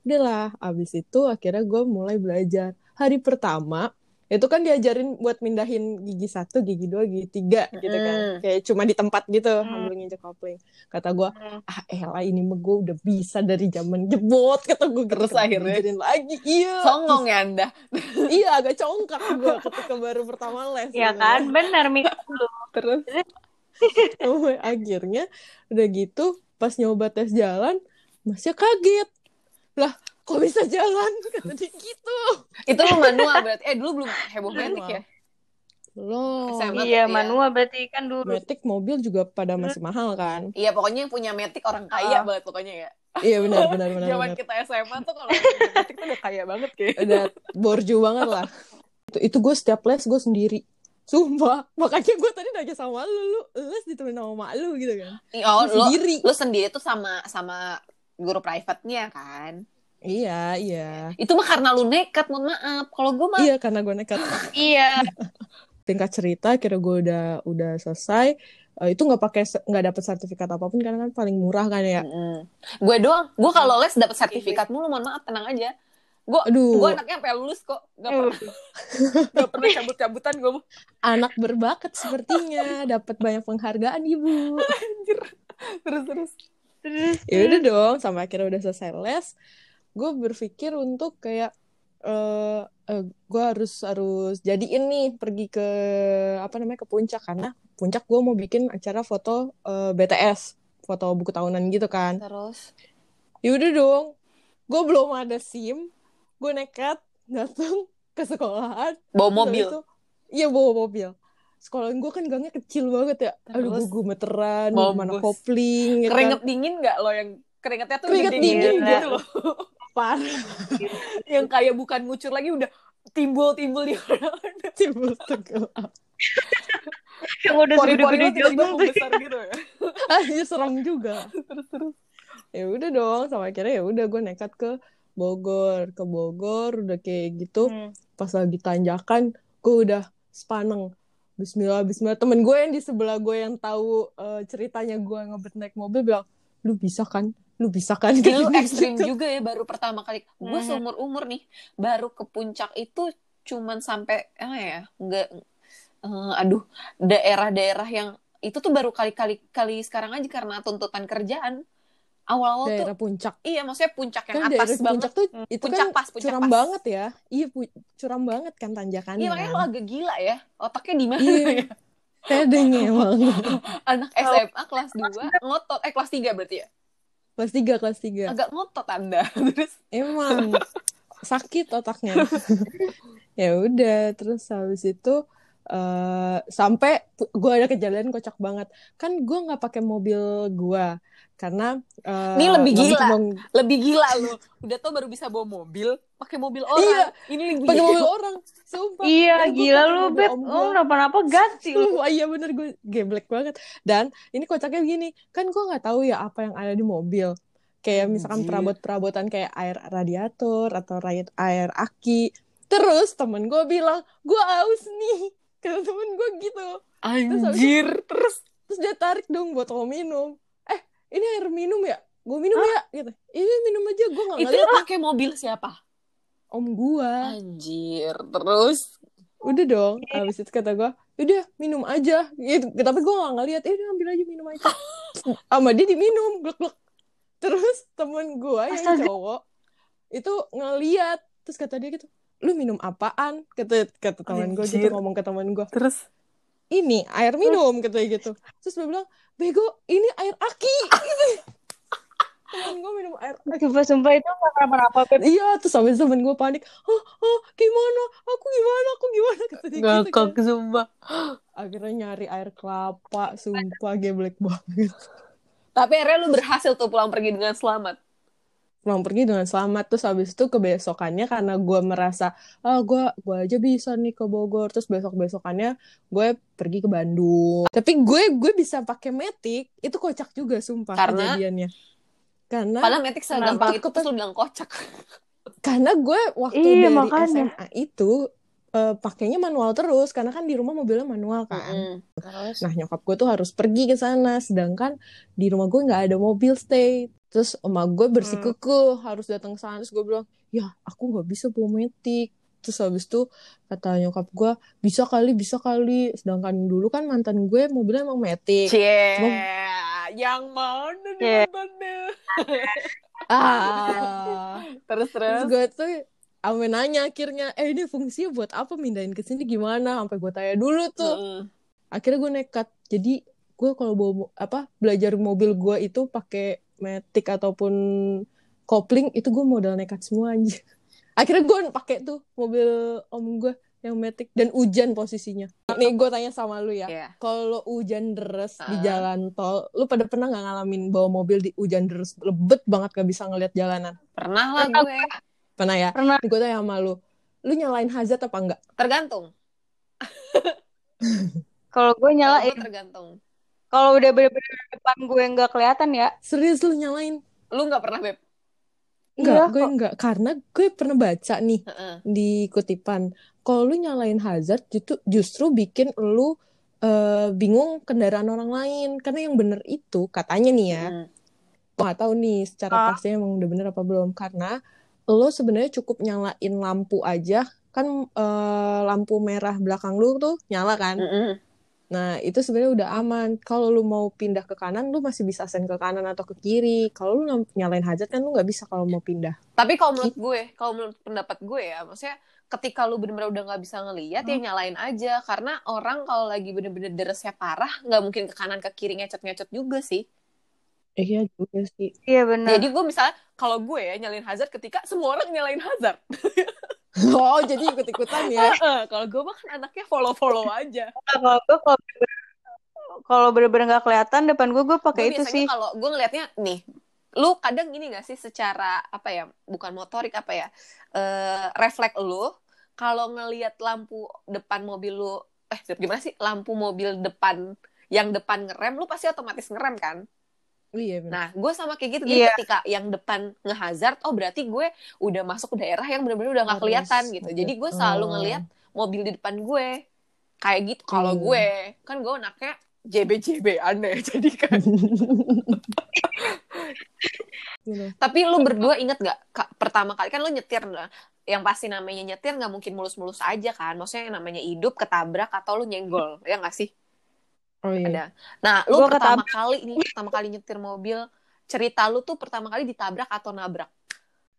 Udahlah abis itu akhirnya gue mulai belajar. Hari pertama itu kan diajarin buat mindahin gigi satu gigi dua gigi tiga gitu kan Mm. kayak cuma di tempat gitu Hmm. sambil nginjek kopling kata gue ah elah ini mah gue udah bisa dari zaman jebot kata gue Terus akhirnya? diajarin lagi iya Songong ya Anda. iya agak congkak gue ketika baru pertama les ya sebenarnya. kan benar Mik Terus? sampai akhirnya udah gitu pas nyoba tes jalan masnya kaget lah kok bisa jalan kata dia gitu Itu lu manual berarti. Eh dulu belum heboh metik ya? SMA. Iya, Iya. manual berarti kan dulu. Matic mobil juga pada masih mahal kan Iya pokoknya yang punya metik orang kaya Ah. banget pokoknya ya. iya benar benar benar, Zaman benar. kita SMA tuh kalau punya metik tuh udah kaya banget kayak. udah borju banget lah itu, itu gue setiap les gue sendiri sumpah makanya gue tadi nanya sama lu lu les ditemenin sama mak lu gitu kan Oh, lo, sendiri lo sendiri tuh sama sama guru private-nya kan. Iya iya Itu mah karena lu nekat, mohon maaf. Kalau gue mah iya karena gue nekat Iya. tingkat cerita kira gue udah udah selesai Eh, itu nggak pakai nggak dapet sertifikat apa pun karena kan paling murah kan ya Mm-mm. Gue doang. Gue kalau les dapet sertifikat mulu, mohon maaf, tenang aja. Gue Aduh. gue anaknya sampai lulus kok. Gak pernah, gak pernah cabut-cabutan gue. anak berbakat sepertinya dapat banyak penghargaan ibu Anjir. Terus terus. Terus ya udah dong sampai akhirnya udah selesai les gue berpikir untuk kayak eh eh, gue harus harus jadiin nih pergi ke apa namanya ke puncak karena puncak gue mau bikin acara foto eh, BTS foto buku tahunan gitu kan Terus. ya udah dong gue belum ada sim gue nekat datang ke sekolahan Bawa mobil. iya bawa mobil sekolah gue kan gangnya kecil banget ya aduh Terus? gue gemeteran Mampus. mana kopling ya kan. Keringet dingin gak lo yang keringetnya tuh Keringet gede dingin gitu loh. parah yang kayak bukan ngucur lagi udah timbul-timbul di mana-mana. timbul tenggelam yang udah segede-gede tiba-tiba jagung tuh. membesar gitu ya. Aja serem juga. Terus terus. Ya udah dong, sama akhirnya ya udah gue nekat ke Bogor, ke Bogor udah kayak gitu. Hmm. Pas lagi tanjakan, gue udah sepaneng. Bismillah, Bismillah. Temen gue yang di sebelah gue yang tahu eh, ceritanya gue ngebet naik mobil bilang, lu bisa kan? Lu bisa kan? Gila, lu ekstrim gitu. juga ya baru pertama kali. Gue Mhm. seumur umur nih baru ke puncak itu cuman sampai apa ya? Enggak eh, aduh, daerah-daerah yang itu tuh baru kali-kali kali sekarang aja karena tuntutan kerjaan. Awal-awal tuh Daerah puncak. iya maksudnya puncak yang Kan atas daerah banget. puncak tuh Hmm, itu puncak kan pas, puncak curam pas. banget ya. Iya, pu- curam banget kan tanjakannya. Iya makanya kan. lo agak gila ya. Otaknya di mana Iya. ya? Pedeng emang. Anak SMA kelas 2 ngotot eh kelas 3 berarti ya. Kelas 3, kelas 3. Agak ngotot Anda. Terus Emang sakit otaknya. ya udah, terus habis itu eh sampai gue ada kejadian kocak banget. Kan gue nggak pakai mobil gue karena eh, Ini lebih gila. cuma lebih gila lu. Udah tau baru bisa bawa mobil, pakai mobil orang. Iya. Ini lebih pakai gila. mobil orang. Sumpah. Iya, gila lu, Beb. Lu kenapa-napa ganti lu. Iya bener gue geblek banget. Dan ini kocaknya begini, kan gue nggak tahu ya apa yang ada di mobil. Kayak misalkan perabot-perabotan kayak air radiator atau air, air aki. Terus temen gue bilang, gue aus nih. Kata temen gue gitu. Anjir. Terus Terus dia tarik dong botol minum. Eh, ini air minum ya? Gue minum ya? Gitu. Ini minum aja, gue gak itu pakai mobil siapa? om gue. Anjir. Terus Udah dong, abis itu kata gue, udah minum aja. Gitu. Tapi gue gak ngeliat, eh udah ambil aja minum aja. Sama dia diminum, glek-glek. Terus temen gue yang cowok, itu ngeliat. Terus kata dia gitu, lu minum apaan? Kata, kata temen gue gitu, ngomong ke temen gue. terus Ini air minum, katanya gitu. Terus dia bilang, bego, ini air aki. Gitu. temen gue minum air aki. Sumpah-sumpah itu gak kenapa-napa. Iya, terus sampai temen gue panik. Hah, hah, gimana? Aku gimana? Aku gimana? Kata dia gitu kan. sumpah. akhirnya nyari air kelapa sumpah geblek banget Tapi akhirnya lu berhasil tuh pulang pergi dengan selamat. Pulang pergi dengan selamat terus habis itu kebesokannya karena gue merasa ah gue gue aja bisa nih ke Bogor terus besok besokannya gue pergi ke Bandung tapi gue gue bisa pakai metik itu kocak juga sumpah Karena? kejadiannya karena Padahal metik segampang itu terus lu bilang kocak. karena gue waktu Iya, dari makanya. SMA itu eh, pakainya manual terus karena kan di rumah mobilnya manual kan. Terus Nah nyokap gue tuh harus pergi ke sana, sedangkan di rumah gue nggak ada mobil stay. Terus emak gue bersikukuh harus datang ke sana. Terus gue bilang, ya aku nggak bisa bawa metik. Terus habis itu kata nyokap gue, bisa kali, bisa kali. Sedangkan dulu kan mantan gue mobilnya emang metik. Cie, Cuma- yang mana nih Cie. mantannya? Ah. Terus Terus terus. gue tuh ame nanya akhirnya, eh ini fungsinya buat apa mindahin ke sini gimana? Sampai gue tanya dulu tuh. Mm-mm. akhirnya gue nekat jadi gue kalau bawa apa belajar mobil gue itu pakai matic ataupun kopling itu gue modal nekat semua aja akhirnya gue pakai tuh mobil om gue yang matic dan hujan posisinya nih gue tanya sama lu ya Iya. kalau hujan deres di Ah. jalan tol lu pada pernah nggak ngalamin bawa mobil di hujan deres lebet banget gak bisa ngeliat jalanan Pernah lah gue. pernah ya Pernah. nih gue tanya sama lu lu nyalain hazard apa enggak Tergantung. Kalau gue nyalain, gue tergantung. Kalau udah bener-bener depan gue nggak kelihatan ya. serius lu nyalain Lu nggak pernah, Beb? enggak Iya, gue kok. enggak karena gue pernah baca nih Heeh. di kutipan kalau lu nyalain hazard itu justru bikin lu eh, bingung kendaraan orang lain karena yang bener itu katanya nih ya Mm. gue nggak tahu nih secara Ah. pastinya emang udah bener apa belum karena lo sebenarnya cukup nyalain lampu aja kan eh, lampu merah belakang lu tuh nyala kan Mm-mm. Nah itu sebenarnya udah aman. Kalau lu mau pindah ke kanan lu masih bisa sen ke kanan atau ke kiri. Kalau lu nyalain hazard kan lu nggak bisa kalau mau pindah. Tapi kalau menurut gue, kalau menurut pendapat gue ya, maksudnya ketika lu bener-bener udah nggak bisa ngeliat ya nyalain aja. Karena orang kalau lagi bener-bener deresnya parah nggak mungkin ke kanan ke kiri ngecet-ngecet juga sih. Eh, iya juga sih. Iya benar. Jadi gue misalnya kalau gue ya nyalain hazard ketika semua orang nyalain hazard. oh jadi ikut ikutan ya Eh, kalau gue mah kan anaknya follow-follow aja. Kalau gue kalau kalau bener-bener nggak kelihatan depan gue, gue pakai itu sih. kalau gue ngelihatnya nih, lu kadang gini gak sih secara apa ya, bukan motorik apa ya, eh refleks lu kalau ngelihat lampu depan mobil lu, eh gimana sih lampu mobil depan yang depan ngerem, lu pasti otomatis ngerem kan? Iya bener. Nah, gue sama kayak gitu. Jadi Iya. ketika yang depan ngehazard, oh berarti gue udah masuk ke daerah yang bener-bener udah nggak Harus. kelihatan gitu. Jadi gue selalu Oh. ngelihat mobil di depan gue. Kayak gitu kalau Hmm. gue. Kan gue anaknya JB-JB aneh. Jadi kan. Tapi lu berdua inget gak? Ka- pertama kali kan lu nyetir nah. Yang pasti namanya nyetir nggak mungkin mulus-mulus aja kan. Maksudnya yang namanya hidup, ketabrak, atau lu nyenggol. Ya nggak sih? Oh iya Ada. Nah, lu Gua pertama kali nih, pertama kali nyetir mobil, cerita lu tuh pertama kali ditabrak atau nabrak?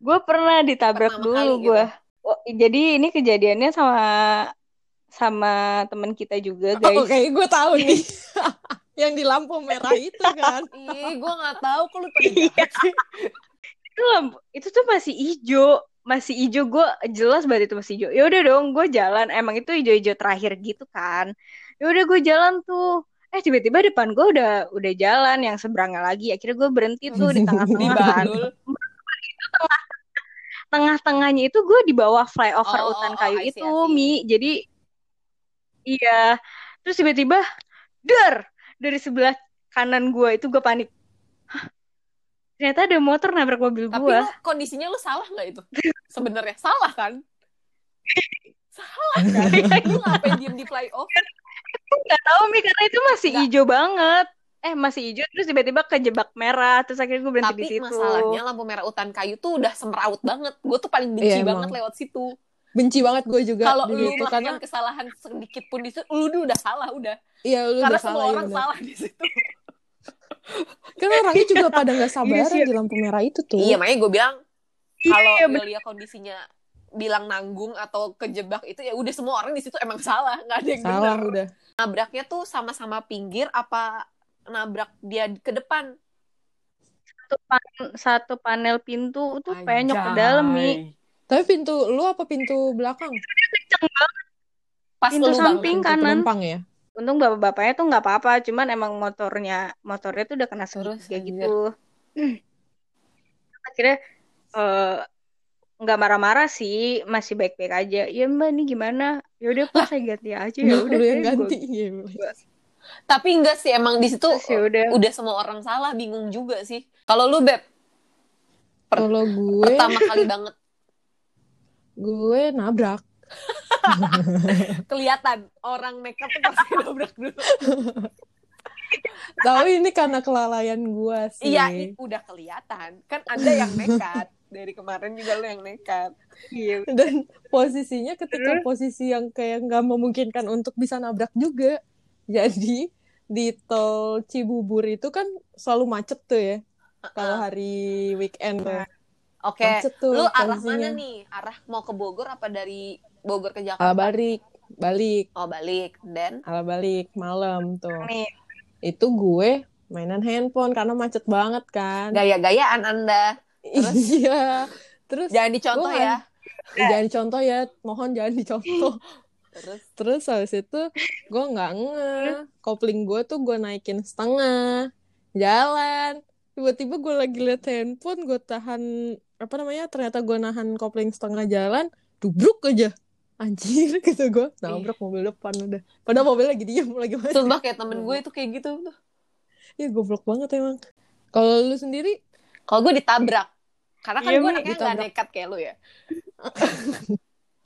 Gue pernah ditabrak Pertama dulu kali gitu. gue. Oh, jadi ini kejadiannya sama sama teman kita juga guys. Oh, kayak gue tahu nih. yang di lampu merah itu kan. Ih, gue nggak tahu kok lu pada sih. Itu lampu, itu tuh masih hijau, masih hijau gue jelas banget itu masih hijau. Ya udah dong, gue jalan. Emang itu hijau-hijau terakhir gitu kan. Ya udah gue jalan tuh. Eh tiba-tiba depan gue udah udah jalan yang seberangnya lagi. Akhirnya gue berhenti tuh di tengah-tengah kan. Tengah-tengahnya itu gue di bawah flyover Oh, hutan oh, kayu I see, itu, I see. Mi. Jadi iya. Terus tiba-tiba der dari sebelah kanan gue itu gue panik. Hah? Ternyata ada motor nabrak mobil Tapi gue. lu kondisinya lu salah nggak itu? Sebenarnya salah kan? Salah kan? lu ngapain diem di flyover? Gak tahu Mi karena itu masih Nggak. hijau banget. Eh masih hijau terus tiba-tiba kejebak merah terus akhirnya gue berhenti Tapi di situ. masalahnya lampu merah hutan kayu tuh udah semeraut banget. Gue tuh paling benci Iya, banget emang. lewat situ. Benci banget gue juga Kalau lu melakukan karena kesalahan sedikit pun di situ, lu tuh udah salah udah. iya lu Karena udah semua salah ya orang bener. salah di situ. Kan orangnya juga pada nggak sabaran sih. di lampu merah itu tuh. Iya, makanya gue bilang kalau Iya, kondisinya bilang nanggung atau kejebak itu ya udah semua orang di situ emang salah, nggak ada yang salah benar. udah. Nabraknya tuh sama-sama pinggir apa nabrak dia ke depan? Satu, pan- satu panel pintu tuh penyok ke dalam Mi. Tapi pintu lu apa pintu belakang? Pas Pintu samping. Pintu kanan. penumpang ya. Untung bapak-bapaknya tuh nggak apa-apa, cuman emang motornya motornya tuh udah kena segitiga anjir. gitu. Akhirnya eh, nggak marah-marah sih, masih baik-baik aja. Ya mbak ini gimana? Ya udah pas saya ganti aja ya udah. yang deh, gua- ganti. Iya, boleh. Tapi enggak sih emang di situ ya udah. udah semua orang salah, bingung juga sih. Kalau lu Beb, Per- Kalau gue pertama kali banget gue nabrak. kelihatan orang makeup tuh pasti nabrak dulu. Tapi ini karena kelalaian gue sih. Iya, udah kelihatan. Kan Anda yang nekat. Dari kemarin juga lu yang nekat. Iya. Dan posisinya ketika posisi yang kayak nggak memungkinkan untuk bisa nabrak juga. Jadi di tol Cibubur itu kan selalu macet tuh ya. Kalau hari weekend tuh. Oke, Macet tuh lu arah posisinya. mana nih? Arah mau ke Bogor apa dari Bogor ke Ala Jakarta? balik, balik, Oh, balik. Dan ala balik malam tuh. Nih, Itu gue mainan handphone karena macet banget kan. Gaya-gayaan Anda. Terus? Iya. Terus Jangan dicontoh Gua ya. eh, jangan dicontoh ya, mohon jangan dicontoh. Terus Terus habis itu gue nggak nge, kopling gue tuh gue naikin setengah, jalan. Tiba-tiba gue lagi liat handphone, gue tahan apa namanya? Ternyata gue nahan kopling setengah jalan, dubruk aja. Anjir gitu gue nabrak mobil depan udah. Padahal mobil lagi diem lagi mati. Sumpah kayak temen gue itu kayak gitu tuh. Ya goblok banget emang. Kalau lu sendiri Kalau gue ditabrak. Karena kan Iya, gue anaknya gak nekat kayak lu ya.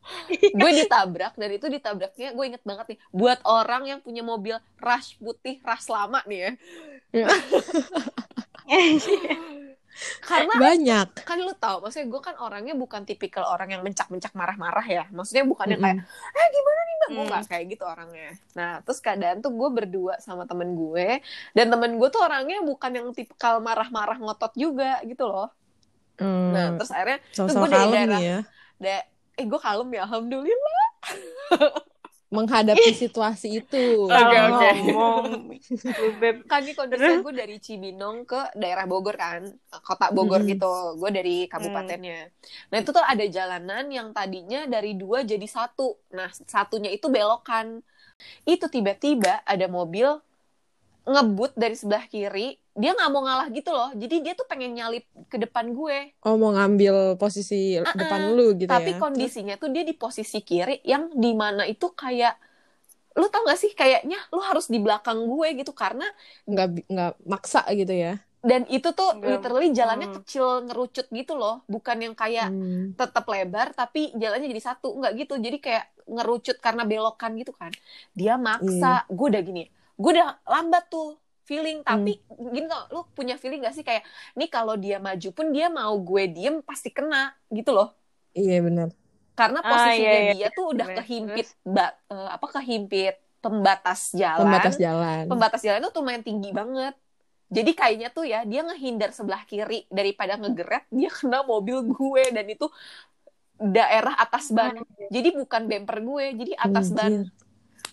gue ditabrak dan itu ditabraknya gue inget banget nih buat orang yang punya mobil rush putih rush lama nih ya karena banyak. kan lu tau maksudnya gue kan orangnya bukan tipikal orang yang mencak-mencak marah-marah ya. Maksudnya bukan yang kayak eh gimana nih mbak? Gue Mm. nggak kayak gitu orangnya. Nah terus keadaan tuh gue berdua sama temen gue dan temen gue tuh orangnya bukan yang tipikal marah-marah ngotot juga gitu loh. Hmm, nah terus akhirnya sama-sama gua dari kalem daerah- ya. da eh gue kalem ya alhamdulillah Menghadapi situasi itu. Oke, oke. Ngomong. Lu, Beb. kan ini kondisinya gue dari Cibinong ke daerah Bogor kan kota Bogor Mm-mm. gitu gue dari kabupatennya nah itu tuh ada jalanan yang tadinya dari dua jadi satu nah satunya itu belokan itu tiba-tiba ada mobil ngebut dari sebelah kiri dia nggak mau ngalah gitu loh jadi dia tuh pengen nyalip ke depan gue Oh mau ngambil posisi Uh-uh. depan lu gitu tapi ya. kondisinya tuh dia di posisi kiri yang di mana itu kayak lu tau gak sih kayaknya lu harus di belakang gue gitu karena nggak nggak maksa gitu ya. dan itu tuh Enggak. literally jalannya Hmm. kecil ngerucut gitu loh bukan yang kayak Hmm. tetap lebar tapi jalannya jadi satu nggak gitu jadi kayak ngerucut karena belokan gitu kan dia maksa gue udah gini gue udah lambat tuh feeling tapi gini tau lu punya feeling gak sih kayak nih kalau dia maju pun dia mau gue diem pasti kena gitu loh Iya benar. karena Ah, posisinya iya, iya. dia tuh udah Terus, kehimpit ba- eh, apa kehimpit pembatas jalan Pembatas jalan. pembatas jalan tuh lumayan tinggi banget. Jadi kayaknya tuh ya dia ngehindar sebelah kiri daripada ngegeret dia kena mobil gue dan itu daerah atas ban. Jadi bukan bumper gue, jadi atas ban.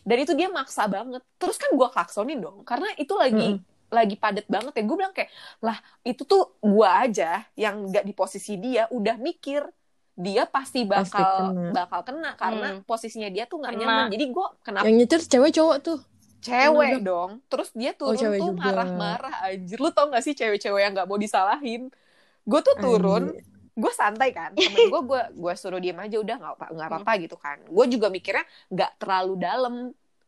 Dan itu dia maksa banget. Terus kan gue klaksonin dong karena itu lagi lagi padet banget ya. Gue bilang kayak, "Lah, itu tuh gue aja yang nggak di posisi dia udah mikir dia pasti Pasti bakal kena. bakal kena karena Hmm. posisinya dia tuh nggak nyaman. Jadi gue kenapa Yang nyetir cewek cowok tuh. cewek Kenapa? dong terus dia turun cewek tuh marah-marah anjir lu tau gak sih cewek-cewek yang nggak mau disalahin gue tuh turun Anjir. Gue santai kan temen gue gue gue suruh diem aja udah nggak apa nggak apa gitu kan. Gue juga mikirnya nggak terlalu dalam.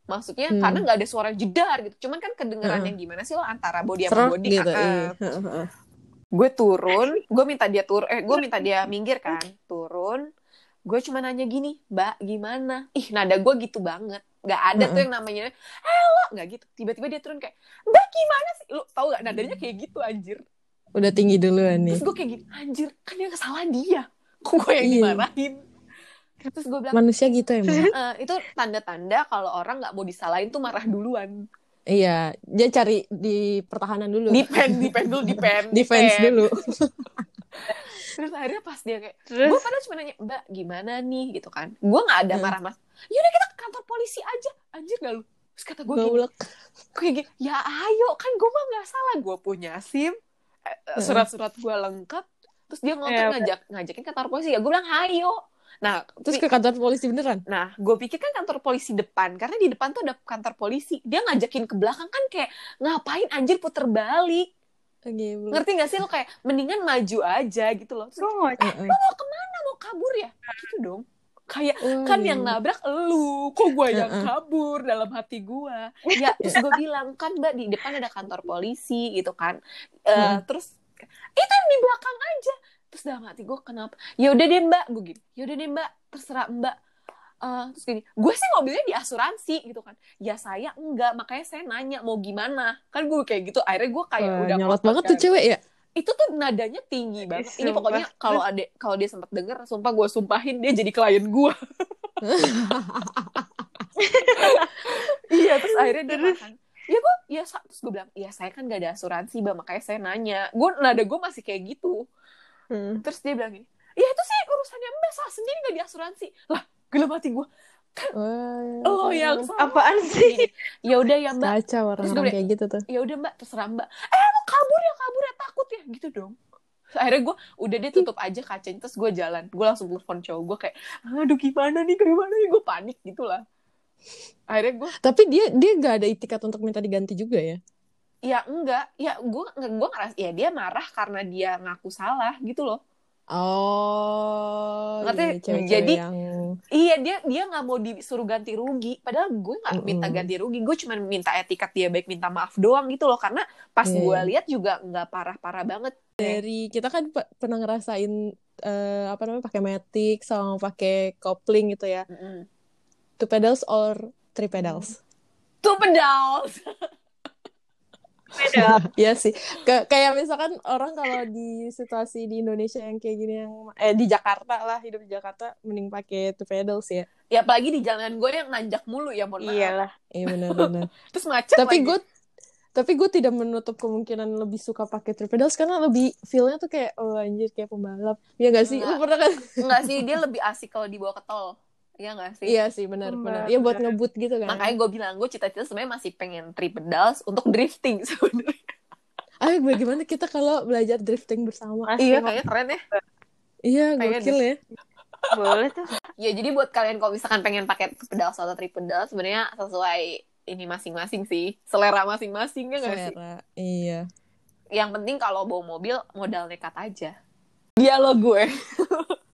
Maksudnya Hmm. karena nggak ada suara jedar gitu. Cuman kan kedengeran Heeh. yang gimana sih lo antara body sama body? gitu. ah, Iya. gue turun gue minta dia turun eh gue minta dia minggir kan. Turun gue cuma nanya gini mbak gimana? Ih nada gue gitu banget. Nggak ada tuh Heeh. yang namanya halo nggak gitu. Tiba-tiba dia turun kayak mbak gimana sih? Lu tau gak nadanya kayak gitu anjir Udah tinggi duluan nih. terus gue kayak gini anjir kan yang kesalahan dia kok gue yang Iya. dimarahin terus gue bilang Manusia gitu emang. "Eh, itu tanda-tanda kalau orang nggak mau disalahin tuh marah duluan iya, dia cari di pertahanan dulu. depend depend dulu depend Defense depend. dulu. terus akhirnya pas dia kayak Terus gue padahal cuma nanya mbak gimana nih gitu kan gue nggak ada Hmm. marah mas yaudah kita ke kantor polisi aja anjir gak lu terus kata gue gini kayak gini ya ayo kan gue mah nggak salah gue punya sim. Surat-surat gue lengkap terus dia ngotot Iya. ngajak ngajakin ke kantor polisi ya gue bilang ayo nah Terus ke kantor polisi beneran? nah gue pikir kan kantor polisi depan karena di depan tuh ada kantor polisi dia ngajakin ke belakang kan kayak ngapain anjir puter balik Oke, belum. ngerti gak sih lo kayak mendingan maju aja gitu loh Terus. Heeh. lo mau ke mana mau kabur ya gitu dong kayak Oh, kan iya. yang nabrak elu kok gue yang kabur dalam hati gue ya terus gue bilang kan mbak di depan ada kantor polisi gitu kan. Eh, Heeh. terus itu yang di belakang aja. Terus dalam hati gue kenapa ya udah deh mbak gue gitu ya udah deh mbak terserah mbak. Eh, terus gini gue sih mobilnya di asuransi gitu kan. Ya saya enggak makanya saya nanya mau gimana. Kan gue kayak gitu akhirnya gue kayak Wah, udah nyolot banget tuh kan. cewek ya. Itu tuh nadanya tinggi banget. Ini Sumpah. pokoknya kalau ada kalau dia sempat denger, sumpah gue sumpahin dia jadi klien gue. iya terus akhirnya dia makan. Ya gue, ya terus gue bilang, ya saya kan gak ada asuransi, bang makanya saya nanya. Gue nada gue masih kayak gitu. Hmm. Terus dia bilang gini, ya itu sih urusannya mbak salah sendiri gak di asuransi. Lah, gila mati gue. Wah, Oh yang. Apaan sih? Ya udah ya mbak kacau Terus gue kayak gitu tuh. ya udah mbak terserah mbak eh lo kabur ya kabur takut ya gitu dong. Akhirnya gue udah dia tutup aja kacanya terus gue jalan. Gue langsung telepon cowok gue kayak aduh gimana nih gimana nih? Gue panik gitu lah akhirnya gue Tapi dia dia gak ada itikat untuk minta diganti juga ya? ya enggak. Ya gue gue ngeras ya dia marah karena dia ngaku salah gitu loh Oh, Ngerti? iya, cewek-cewek Jadi, yang iya dia dia nggak mau disuruh ganti rugi padahal gue nggak minta ganti rugi gue cuma minta etikat dia baik minta maaf doang gitu loh karena pas Iya, gue iya. lihat juga nggak parah-parah banget dari kita kan pe- pernah ngerasain eh, apa namanya pakai matic sama pakai kopling gitu ya. Mm-mm. Two pedals or three pedals? tuh pedal Beda. Iya sih. Ke- kayak misalkan orang kalau di situasi di Indonesia yang kayak gini yang eh di Jakarta lah hidup di Jakarta mending pakai two pedals ya. ya apalagi di jalan gue yang nanjak mulu ya mohon maaf Iyalah. Iya benar-benar. terus macet tapi gue tapi gue tidak menutup kemungkinan lebih suka pakai three pedals karena lebih feelnya tuh kayak oh anjir kayak pembalap. Iya gak sih? Lu Enggak. pernah kan? Enggak sih, dia lebih asik kalau dibawa ke tol. Iya nggak sih? Iya sih benar-benar. Iya buat ngebut gitu kan. Makanya gue bilang, gue cita-cita sebenarnya masih pengen three pedals untuk drifting sebenarnya. Ayo bagaimana kita kalau belajar drifting bersama? Masih Iya, kayaknya keren ya. Iya, gokil ya. boleh tuh. Ya, jadi buat kalian kalau misalkan pengen pakai pedals atau three pedals, sebenarnya sesuai ini masing-masing sih. Selera masing-masing ya nggak sih? Selera. Iya. Yang penting kalau bawa mobil, modal nekat aja. Dia lo gue.